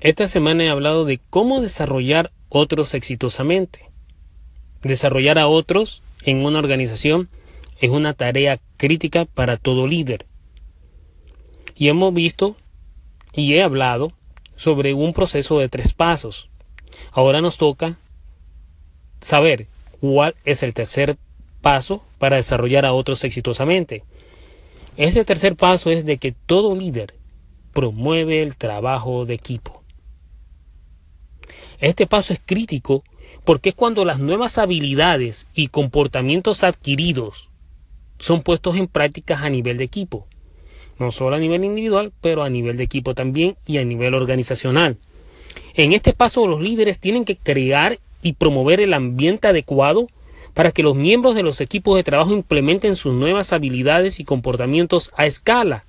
Esta semana he hablado de cómo desarrollar otros exitosamente. Desarrollar a otros en una organización es una tarea crítica para todo líder. Y hemos visto y he hablado sobre un proceso de tres pasos. Ahora nos toca saber cuál es el tercer paso para desarrollar a otros exitosamente. Ese tercer paso es de que todo líder promueve el trabajo de equipo. Este paso es crítico porque es cuando las nuevas habilidades y comportamientos adquiridos son puestos en práctica a nivel de equipo. No solo a nivel individual, pero a nivel de equipo también y a nivel organizacional. En este paso los líderes tienen que crear y promover el ambiente adecuado para que los miembros de los equipos de trabajo implementen sus nuevas habilidades y comportamientos a escala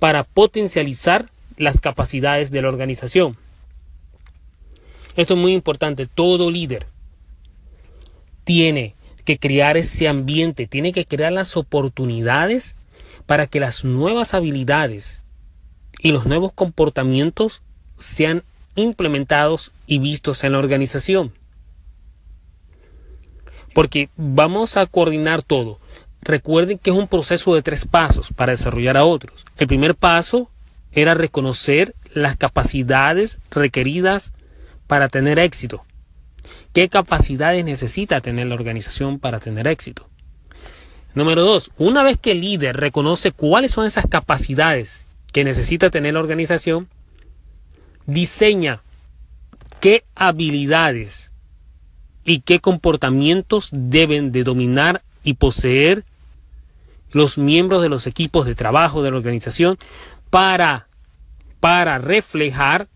para potencializar las capacidades de la organización. Esto es muy importante. Todo líder tiene que crear ese ambiente, tiene que crear las oportunidades para que las nuevas habilidades y los nuevos comportamientos sean implementados y vistos en la organización. Porque vamos a coordinar todo. Recuerden que es un proceso de tres pasos para desarrollar a otros. El primer paso era reconocer las capacidades requeridas para tener éxito. ¿Qué capacidades necesita tener la organización para tener éxito? Número dos, una vez que el líder reconoce cuáles son esas capacidades que necesita tener la organización, diseña qué habilidades y qué comportamientos deben de dominar y poseer los miembros de los equipos de trabajo de la organización para, para reflejar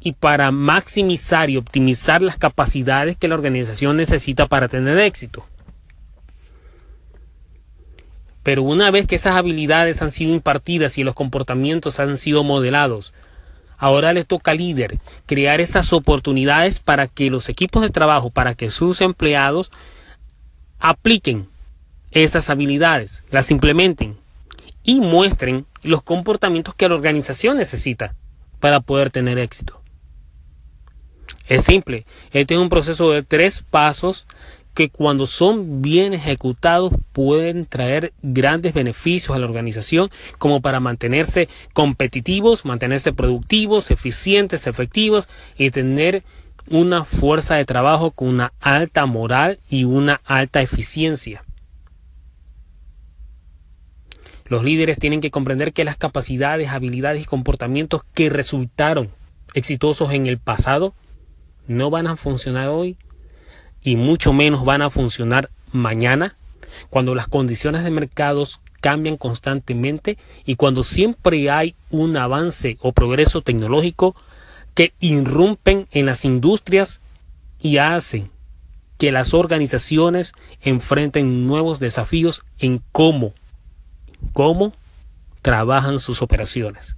y para maximizar y optimizar las capacidades que la organización necesita para tener éxito. Pero una vez que esas habilidades han sido impartidas y los comportamientos han sido modelados, ahora le toca al líder crear esas oportunidades para que los equipos de trabajo, para que sus empleados apliquen esas habilidades, las implementen y muestren los comportamientos que la organización necesita para poder tener éxito. Es simple, este es un proceso de tres pasos que cuando son bien ejecutados pueden traer grandes beneficios a la organización como para mantenerse competitivos, mantenerse productivos, eficientes, efectivos y tener una fuerza de trabajo con una alta moral y una alta eficiencia. Los líderes tienen que comprender que las capacidades, habilidades y comportamientos que resultaron exitosos en el pasado no van a funcionar hoy y mucho menos van a funcionar mañana cuando las condiciones de mercados cambian constantemente y cuando siempre hay un avance o progreso tecnológico que irrumpen en las industrias y hacen que las organizaciones enfrenten nuevos desafíos en cómo cómo trabajan sus operaciones.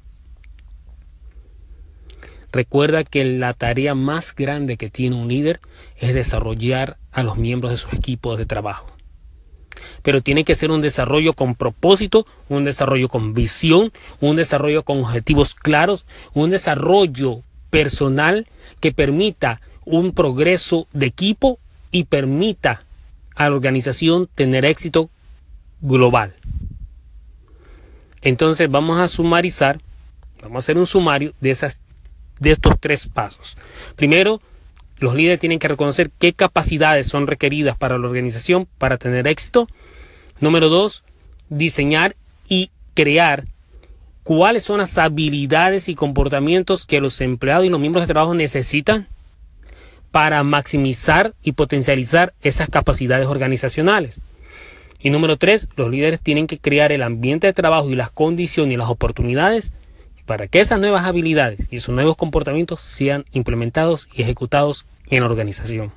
Recuerda que la tarea más grande que tiene un líder es desarrollar a los miembros de sus equipos de trabajo. Pero tiene que ser un desarrollo con propósito, un desarrollo con visión, un desarrollo con objetivos claros, un desarrollo personal que permita un progreso de equipo y permita a la organización tener éxito global. Entonces vamos a sumarizar, vamos a hacer un sumario de, esas, de estos tres pasos. Primero, los líderes tienen que reconocer qué capacidades son requeridas para la organización para tener éxito. Número dos, diseñar y crear cuáles son las habilidades y comportamientos que los empleados y los miembros de trabajo necesitan para maximizar y potencializar esas capacidades organizacionales. Y número tres, los líderes tienen que crear el ambiente de trabajo y las condiciones y las oportunidades para que esas nuevas habilidades y esos nuevos comportamientos sean implementados y ejecutados en la organización.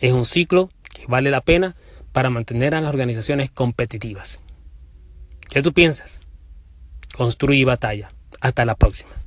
Es un ciclo que vale la pena para mantener a las organizaciones competitivas. ¿Qué tú piensas? Construye batalla. Hasta la próxima.